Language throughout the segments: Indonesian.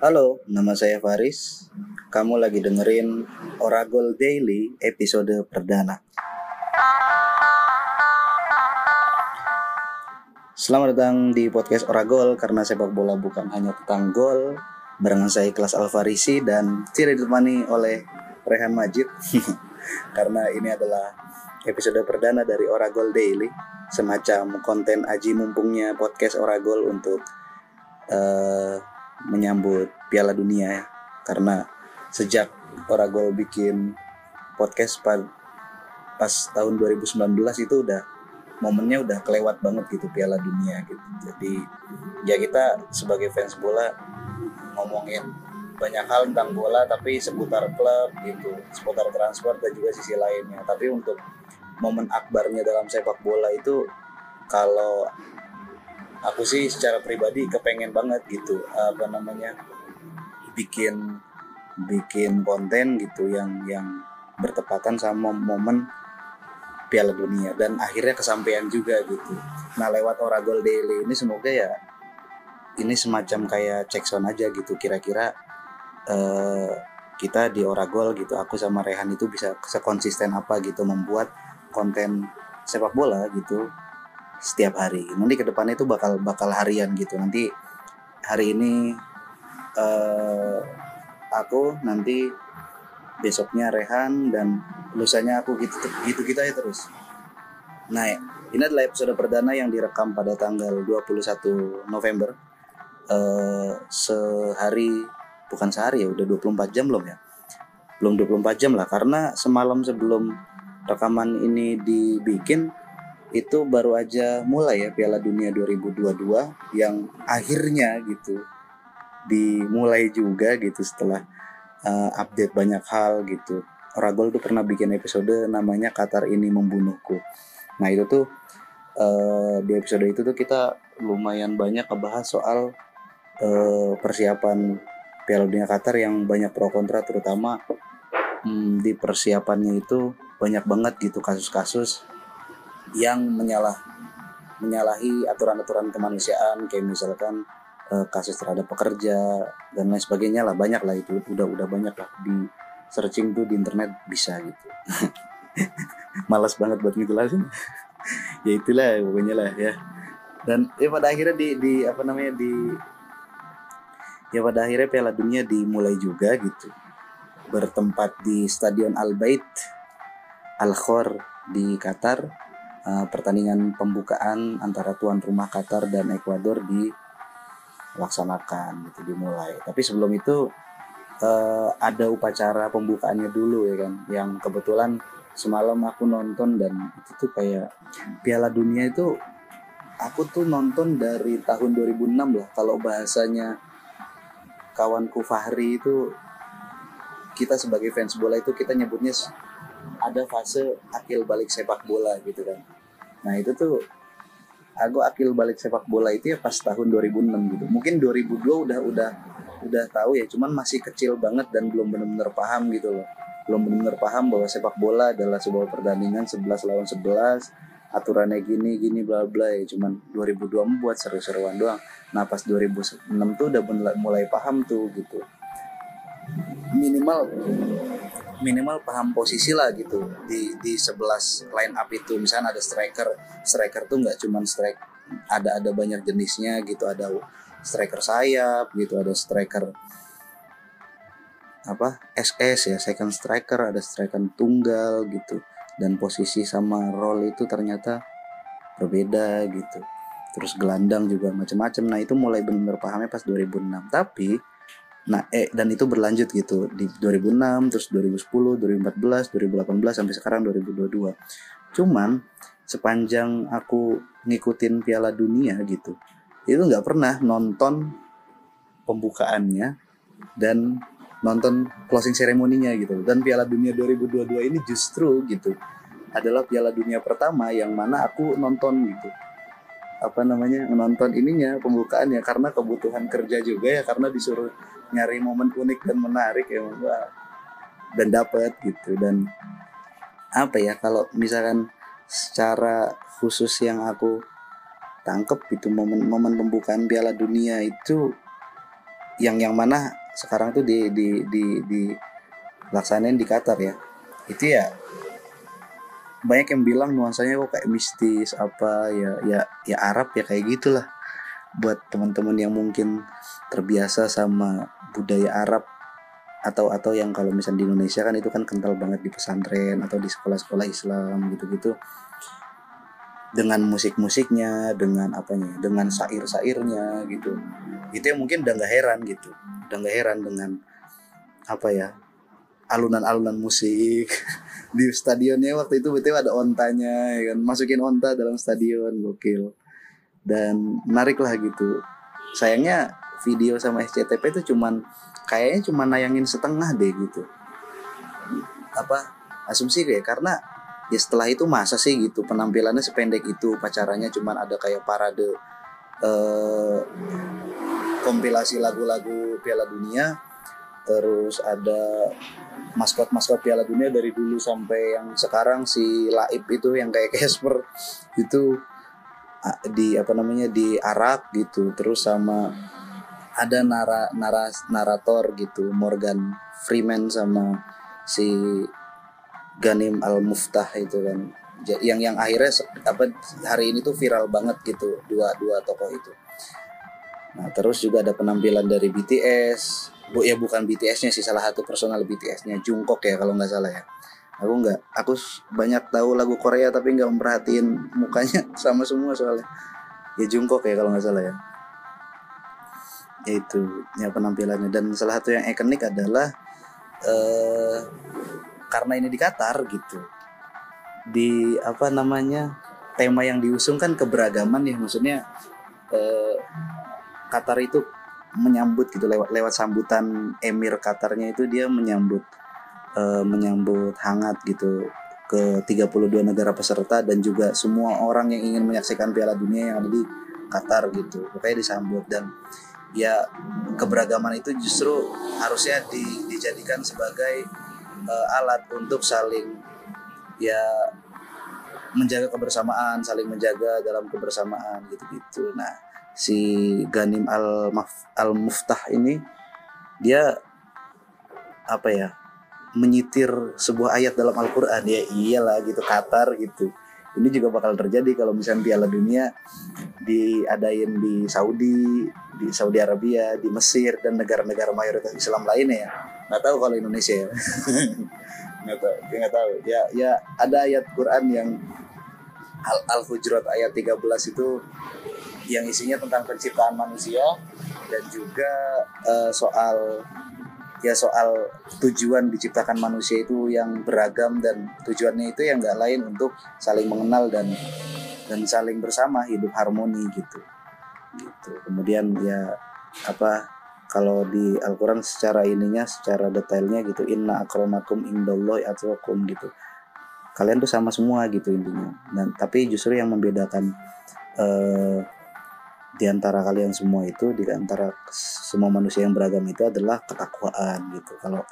Halo, nama saya Faris. Kamu lagi dengerin Oragol Daily episode perdana. Selamat datang di podcast Oragol karena sepak bola bukan hanya tentang gol. Barengan saya Kelas Alfarisi dan tidak ditemani oleh Rehan Majid. karena ini adalah episode perdana dari Oragol Daily, semacam konten aji mumpungnya podcast Oragol untuk uh, menyambut Piala Dunia ya. Karena sejak Oragol bikin podcast pas tahun 2019 itu udah momennya udah kelewat banget gitu Piala Dunia gitu. Jadi ya kita sebagai fans bola ngomongin banyak hal tentang bola tapi seputar klub gitu, seputar transfer dan juga sisi lainnya. Tapi untuk momen akbarnya dalam sepak bola itu kalau aku sih secara pribadi kepengen banget gitu apa namanya bikin bikin konten gitu yang yang bertepatan sama momen Piala Dunia. Dan akhirnya kesampaian juga gitu. Nah lewat Oragol Daily ini semoga ya ini semacam kayak check sound aja gitu. Kira-kira uh, kita di Oragol gitu aku sama Rehan itu bisa sekonsisten apa gitu membuat konten sepak bola gitu setiap hari. Nanti ke depannya itu bakal bakal harian gitu. Nanti hari ini uh, aku nanti besoknya Rehan dan lusanya aku gitu gitu kita ya terus nah ini adalah episode perdana yang direkam pada tanggal 21 November uh, sehari bukan sehari ya udah 24 jam belum ya belum 24 jam lah karena semalam sebelum rekaman ini dibikin itu baru aja mulai ya Piala Dunia 2022 yang akhirnya gitu dimulai juga gitu setelah uh, update banyak hal gitu. Ragol tuh pernah bikin episode namanya Qatar ini membunuhku. Nah itu tuh uh, di episode itu tuh kita lumayan banyak ngebahas soal uh, persiapan Piala Dunia Qatar yang banyak pro kontra terutama um, di persiapannya itu banyak banget gitu kasus-kasus yang menyalah menyalahi aturan-aturan kemanusiaan kayak misalkan uh, kasus terhadap pekerja dan lain sebagainya lah banyak lah itu udah udah banyak lah di searching tuh di internet bisa gitu. Malas banget buat ngejelasin. Ya itulah pokoknya lah ya. Dan ya pada akhirnya di di apa namanya di ya pada akhirnya Piala Dunia dimulai juga gitu. Bertempat di Stadion Al Bait Al Khor di Qatar uh, pertandingan pembukaan antara tuan rumah Qatar dan Ekuador di laksanakan gitu dimulai. Tapi sebelum itu uh, ada upacara pembukaannya dulu ya kan? Yang kebetulan semalam aku nonton dan itu tuh kayak Piala Dunia itu aku tuh nonton dari tahun 2006 lah. Kalau bahasanya kawanku Fahri itu kita sebagai fans bola itu kita nyebutnya ada fase akil balik sepak bola gitu kan. Nah itu tuh aku akil balik sepak bola itu ya pas tahun 2006 gitu. Mungkin 2002 udah udah udah tahu ya cuman masih kecil banget dan belum benar-benar paham gitu loh. Belum benar-benar paham bahwa sepak bola adalah sebuah pertandingan 11 lawan 11 aturannya gini gini bla bla ya. Cuman 2002 membuat seru-seruan doang. Nah pas 2006 tuh udah mulai, paham tuh gitu. Minimal minimal paham posisi lah gitu. Di di sebelas line up itu misalnya ada striker striker tuh nggak cuman strike ada ada banyak jenisnya gitu. Ada striker sayap gitu ada striker apa SS ya second striker ada striker tunggal gitu. Dan posisi sama role itu ternyata berbeda gitu. Terus gelandang juga macam-macam nah itu mulai benar-benar pahamnya pas 2006 tapi Nah, eh dan itu berlanjut gitu di 2006, terus 2010, 2014, 2018 sampai sekarang 2022. Cuman sepanjang aku ngikutin Piala Dunia gitu, itu nggak pernah nonton pembukaannya dan nonton closing ceremony-nya gitu. Dan Piala Dunia 2022 ini justru gitu adalah Piala Dunia pertama yang mana aku nonton gitu apa namanya menonton ininya pembukaannya karena kebutuhan kerja juga ya karena disuruh nyari momen unik dan menarik ya wah. Dan dapat gitu. Dan apa ya kalau misalkan secara khusus yang aku tangkep itu momen-momen pembukaan Piala Dunia itu yang yang mana sekarang tuh di di di di laksanain di Qatar ya. Itu ya banyak yang bilang nuansanya kok kayak mistis apa ya ya ya Arab ya kayak gitulah. Buat teman-teman yang mungkin terbiasa sama budaya Arab atau atau yang kalau misalnya di Indonesia kan itu kan kental banget di pesantren atau di sekolah-sekolah Islam gitu-gitu. Dengan musik-musiknya dengan apanya dengan sair-sairnya gitu. Itu yang mungkin udah nggak heran gitu. Udah nggak heran dengan apa ya alunan-alunan musik di stadionnya. Waktu itu betul ada ontanya ya kan? Masukin onta dalam stadion gokil. Dan menarik lah gitu. Sayangnya video sama SCTP itu cuman kayaknya cuma nayangin setengah deh gitu. Apa asumsi kayak karena ya setelah itu masa sih gitu penampilannya sependek itu pacarannya cuman ada kayak parade eh, kompilasi lagu-lagu Piala Dunia terus ada maskot-maskot Piala Dunia dari dulu sampai yang sekarang si Laib itu yang kayak Casper itu di apa namanya di Arak gitu. Terus sama ada nara, nara narator gitu Morgan Freeman sama si Ganim Al Muftah itu kan. Yang yang akhirnya apa hari ini tuh viral banget gitu dua dua tokoh itu. Nah terus juga ada penampilan dari BTS bu ya bukan BTS-nya sih salah satu personal BTS-nya Jungkook ya kalau nggak salah ya. Aku nggak aku banyak tahu lagu Korea tapi nggak memperhatiin mukanya sama semua soalnya. Ya Jungkook ya kalau nggak salah ya itu ya penampilannya. Dan salah satu yang ikonik adalah eh, karena ini di Qatar gitu. Di apa namanya tema yang diusung kan keberagaman ya maksudnya eh, Qatar itu menyambut gitu lewat lewat sambutan emir Qatarnya itu dia menyambut uh, menyambut hangat gitu ke 32 negara peserta dan juga semua orang yang ingin menyaksikan Piala Dunia yang ada di Qatar gitu. Pokoknya disambut dan ya keberagaman itu justru harusnya di, dijadikan sebagai uh, alat untuk saling ya menjaga kebersamaan, saling menjaga dalam kebersamaan gitu-gitu. Nah, si Ganim al al Muftah ini dia apa ya menyitir sebuah ayat dalam Al-Quran. Ya iyalah gitu Qatar gitu. Ini juga bakal terjadi kalau misalnya Piala Dunia diadain di Saudi di Saudi Arabia di Mesir dan negara-negara mayoritas Islam lainnya ya. Nggak tahu kalau Indonesia ya. Nggak tahu nggak tahu. Ya ya ada ayat Quran yang Al Al Hujurat ayat 13 itu yang isinya tentang penciptaan manusia dan juga uh, soal ya soal tujuan diciptakan manusia itu yang beragam dan tujuannya itu yang nggak lain untuk saling mengenal dan dan saling bersama hidup harmoni gitu. Gitu. Kemudian ya apa kalau di Al-Quran secara ininya secara detailnya gitu inna akromakum indallahi atwakum gitu. Kalian tuh sama semua gitu intinya. Dan tapi justru yang membedakan eh, di antara kalian semua itu di antara semua manusia yang beragam itu adalah ketakwaan gitu. Kalau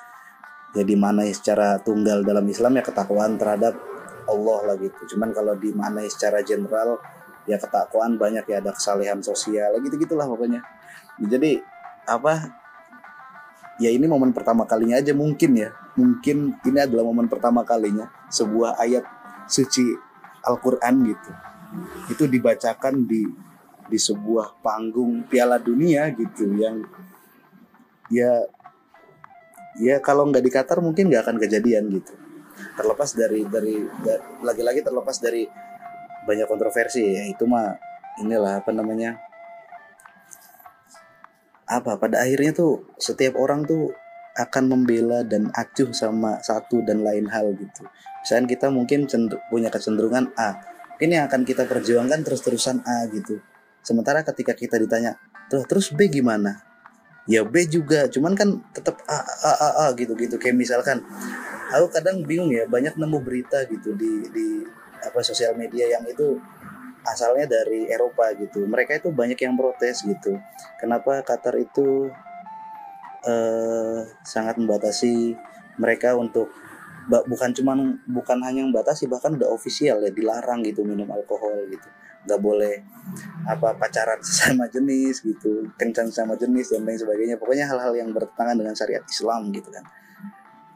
ya mana secara tunggal dalam Islam ya ketakwaan terhadap Allah lah gitu. Cuman kalau di mana secara general ya ketakwaan banyak ya ada kesalehan sosial gitu gitulah pokoknya. Jadi apa ya ini momen pertama kalinya aja mungkin ya. Mungkin ini adalah momen pertama kalinya sebuah ayat suci Al-Quran gitu. Itu dibacakan di di sebuah panggung Piala Dunia gitu yang ya ya kalau nggak di Qatar mungkin nggak akan kejadian gitu terlepas dari dari lagi-lagi terlepas dari banyak kontroversi ya itu mah inilah apa namanya apa pada akhirnya tuh setiap orang tuh akan membela dan acuh sama satu dan lain hal gitu. Misalnya kita mungkin punya kecenderungan A, ini yang akan kita perjuangkan terus-terusan A gitu. Sementara ketika kita ditanya, terus terus B gimana? Ya B juga, cuman kan tetap A A A, A gitu gitu. Kayak misalkan, aku kadang bingung ya, banyak nemu berita gitu di di apa sosial media yang itu asalnya dari Eropa gitu. Mereka itu banyak yang protes gitu. Kenapa Qatar itu eh, sangat membatasi mereka untuk bukan cuman bukan hanya yang batasi bahkan udah ofisial ya dilarang gitu minum alkohol gitu nggak boleh apa pacaran sesama jenis gitu kencan sama jenis dan lain sebagainya. Pokoknya hal-hal yang bertentangan dengan syariat Islam gitu kan.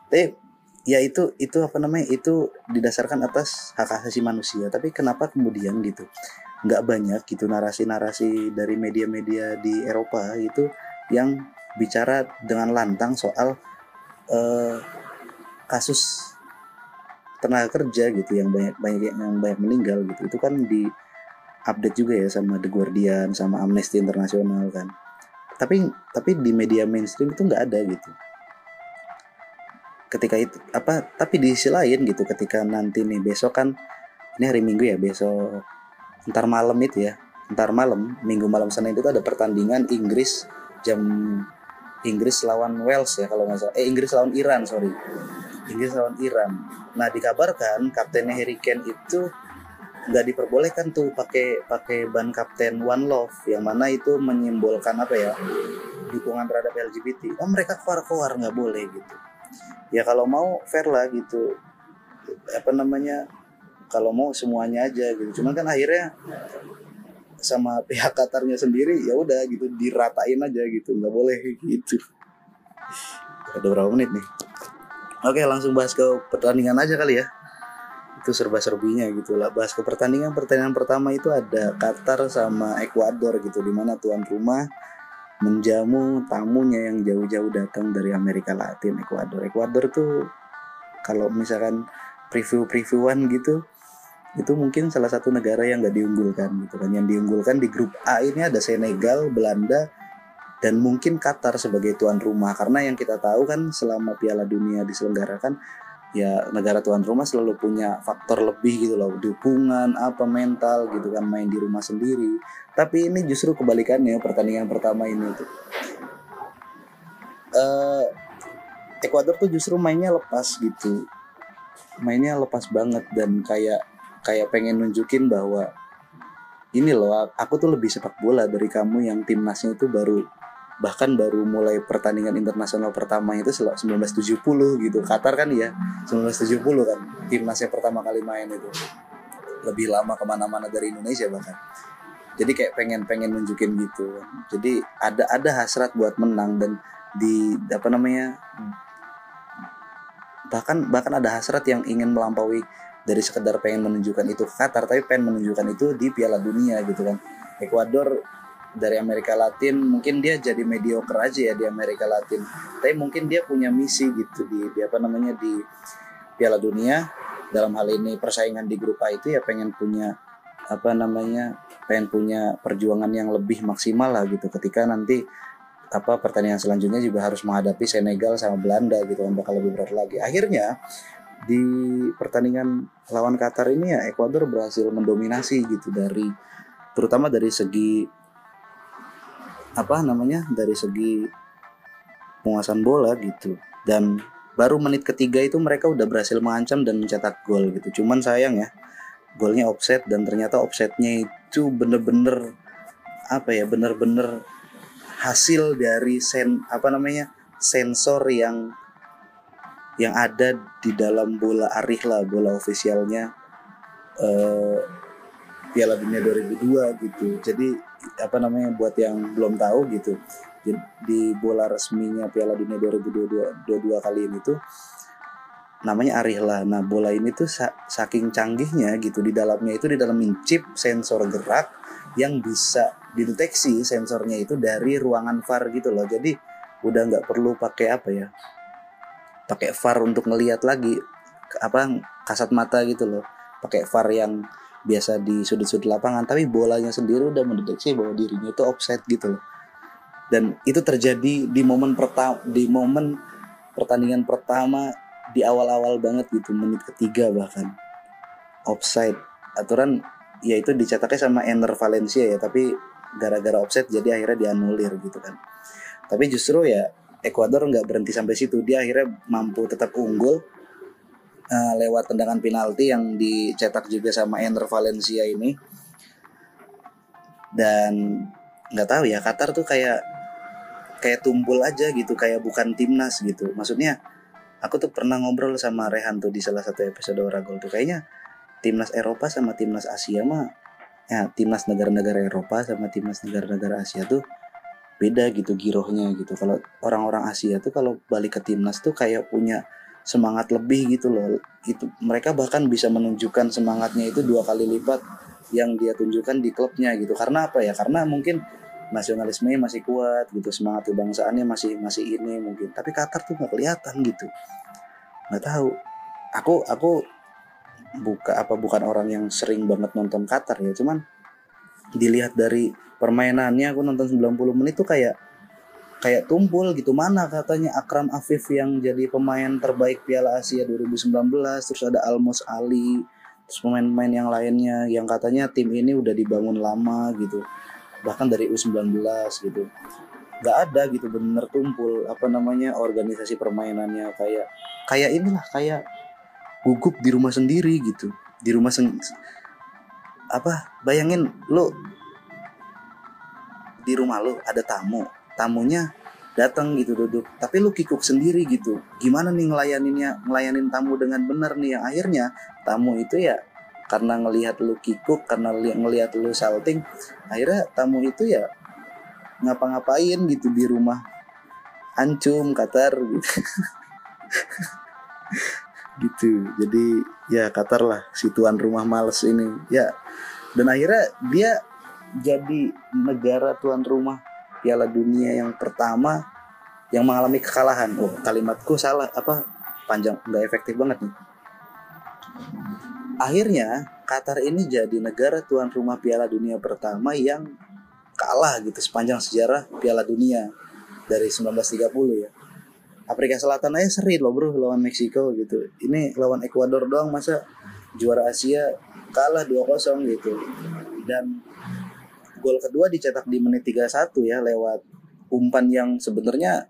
Tapi ya itu itu apa namanya itu didasarkan atas hak asasi manusia. Tapi kenapa kemudian gitu nggak banyak gitu narasi-narasi dari media-media di Eropa itu yang bicara dengan lantang soal eh, kasus tenaga kerja gitu yang banyak banyak yang banyak meninggal gitu. Itu kan di update juga ya sama The Guardian sama Amnesty International kan. Tapi tapi di media mainstream itu nggak ada gitu. Ketika itu apa tapi di sisi lain gitu ketika nanti nih besok kan ini hari Minggu ya besok ntar malam itu ya ntar malam Minggu malam Senin itu ada pertandingan Inggris jam Inggris lawan Wales ya kalau nggak salah. Eh Inggris lawan Iran sorry. Inggris lawan Iran. Nah dikabarkan kaptennya Harry Kane itu nggak diperbolehkan tuh pakai pakai ban kapten One Love yang mana itu menyimbolkan apa ya dukungan terhadap LGBT oh mereka keluar-keluar nggak boleh gitu. Ya kalau mau fair lah gitu. Apa namanya kalau mau semuanya aja gitu. Cuman kan akhirnya sama pihak Qatarnya sendiri ya udah gitu diratain aja gitu nggak boleh gitu. Ada berapa menit nih? Oke langsung bahas ke pertandingan aja kali ya itu serba-serbinya gitu lah. Bahas ke pertandingan pertandingan pertama itu ada Qatar sama Ekuador gitu di mana tuan rumah menjamu tamunya yang jauh-jauh datang dari Amerika Latin Ekuador. Ekuador tuh kalau misalkan preview-previewan gitu itu mungkin salah satu negara yang nggak diunggulkan gitu kan. Yang diunggulkan di grup A ini ada Senegal Belanda dan mungkin Qatar sebagai tuan rumah. Karena yang kita tahu kan selama Piala Dunia diselenggarakan ya negara tuan rumah selalu punya faktor lebih gitu loh. Dukungan apa mental gitu kan main di rumah sendiri. Tapi ini justru kebalikannya pertandingan pertama ini tuh. Eh Ekuador tuh justru mainnya lepas gitu. Mainnya lepas banget dan kayak kayak pengen nunjukin bahwa ini loh aku tuh lebih sepak bola dari kamu yang timnasnya itu baru bahkan baru mulai pertandingan internasional pertama itu 1970 gitu. Qatar kan ya 1970 kan timnasnya pertama kali main itu. Lebih lama ke mana-mana dari Indonesia bahkan. Jadi kayak pengen pengen nunjukin gitu. Jadi ada ada hasrat buat menang dan di apa namanya bahkan bahkan ada hasrat yang ingin melampaui dari sekedar pengen menunjukkan itu ke Qatar tapi pengen menunjukkan itu di Piala Dunia gitu kan. Ekuador dari Amerika Latin mungkin dia jadi mediocre aja ya di Amerika Latin. Tapi mungkin dia punya misi gitu di, di apa namanya di Piala Dunia. Dalam hal ini persaingan di grup A itu ya pengen punya apa namanya pengen punya perjuangan yang lebih maksimal lah gitu. Ketika nanti apa pertandingan selanjutnya juga harus menghadapi Senegal sama Belanda gitu yang bakal lebih berat lagi. Akhirnya di pertandingan lawan Qatar ini ya Ekuador berhasil mendominasi gitu dari terutama dari segi apa namanya dari segi penguasaan bola gitu. Dan baru menit ketiga itu mereka udah berhasil mengancam dan mencetak gol gitu. Cuman sayang ya golnya offset dan ternyata offsetnya itu bener-bener apa ya bener-bener hasil dari sen apa namanya sensor yang yang ada di dalam bola arih lah bola ofisialnya eh, Piala Dunia 2002 gitu. Jadi apa namanya buat yang belum tahu gitu di bola resminya Piala Dunia 2022 22 kali ini tuh namanya Arihla. Nah bola ini tuh saking canggihnya gitu di dalamnya itu di dalam chip sensor gerak yang bisa dideteksi sensornya itu dari ruangan VAR gitu loh. Jadi udah nggak perlu pakai apa ya, pakai VAR untuk ngelihat lagi apa kasat mata gitu loh. Pakai VAR yang biasa di sudut-sudut lapangan, tapi bolanya sendiri udah mendeteksi bahwa dirinya itu offside gitu loh. Dan itu terjadi di momen pertama di momen pertandingan pertama di awal-awal banget gitu menit ketiga bahkan. Offside. Aturan ya itu dicetaknya sama Ener Valencia ya tapi gara-gara offside jadi akhirnya dianulir gitu kan. Tapi justru ya Ekuador nggak berhenti sampai situ. Dia akhirnya mampu tetap unggul uh, lewat tendangan penalti yang dicetak juga sama Ener Valencia ini. Dan nggak tahu ya Qatar tuh kayak kayak tumpul aja gitu kayak bukan timnas gitu. Maksudnya aku tuh pernah ngobrol sama Rehan tuh di salah satu episode Oragol tuh. Kayaknya timnas Eropa sama timnas Asia mah ya timnas negara-negara Eropa sama timnas negara-negara Asia tuh beda gitu girohnya gitu. Kalau orang-orang Asia tuh kalau balik ke timnas tuh kayak punya semangat lebih gitu loh. Itu mereka bahkan bisa menunjukkan semangatnya itu dua kali lipat yang dia tunjukkan di klubnya gitu. Karena apa ya? Karena mungkin nasionalismenya masih kuat gitu semangat kebangsaannya masih masih ini mungkin. Tapi Qatar tuh nggak kelihatan gitu. Nggak tahu. Aku aku buka apa bukan orang yang sering banget nonton Qatar ya. Cuman dilihat dari permainannya aku nonton 90 menit tuh kayak kayak tumpul gitu. Mana katanya Akram Afif yang jadi pemain terbaik Piala Asia 2019 terus ada Almos Ali terus pemain-pemain yang lainnya yang katanya tim ini udah dibangun lama gitu. Bahkan dari U19 gitu. Nggak ada gitu bener tumpul apa namanya organisasi permainannya. Kayak kayak inilah kayak gugup di rumah sendiri gitu. Di rumah sen apa bayangin lo di rumah lo ada tamu tamunya datang gitu duduk. Tapi lu kikuk sendiri gitu. Gimana nih ngelayaninnya ngelayanin tamu dengan benar nih? Yang akhirnya tamu itu ya karena ngelihat lu kikuk karena li ngelihat lu salting akhirnya tamu itu ya ngapa-ngapain gitu di rumah. Ancum Qatar gitu. Gitu. Jadi ya Qatar lah si tuan rumah males ini. Ya dan akhirnya dia jadi negara tuan rumah Piala Dunia yang pertama yang mengalami kekalahan. Oh, kalimatku salah apa panjang nggak efektif banget nih. Akhirnya Qatar ini jadi negara tuan rumah Piala Dunia pertama yang kalah gitu sepanjang sejarah Piala Dunia dari 1930 ya. Afrika Selatan aja seri loh bro lawan Meksiko gitu. Ini lawan Ekuador doang masa juara Asia kalah 2-0 gitu. Dan gol kedua dicetak di menit 31 ya lewat umpan yang sebenarnya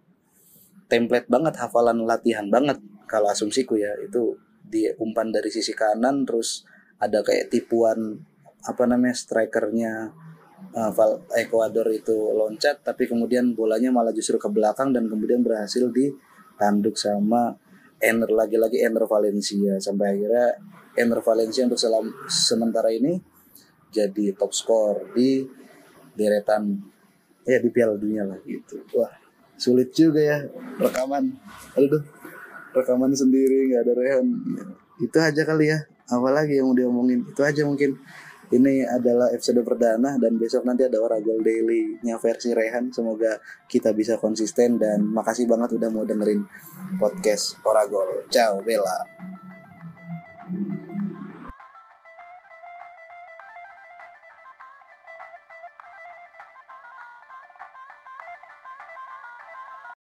template banget hafalan latihan banget kalau asumsiku ya. Itu di umpan dari sisi kanan terus ada kayak tipuan apa namanya strikernya uh, Ecuador itu loncat tapi kemudian bolanya malah justru ke belakang dan kemudian berhasil ditanduk sama Ener lagi-lagi Ener Valencia. Sampai akhirnya Ener Valencia untuk selam, sementara ini jadi top skor di deretan ya di Piala Dunia lah gitu. Wah sulit juga ya rekaman. Aduh rekaman sendiri nggak ada Rehan. Itu aja kali ya. Apalagi yang mau diomongin itu aja mungkin. Ini adalah episode perdana dan besok nanti ada Oragol Daily-nya versi Rehan. Semoga kita bisa konsisten dan makasih banget udah mau dengerin podcast Oragol. Ciao, Bella.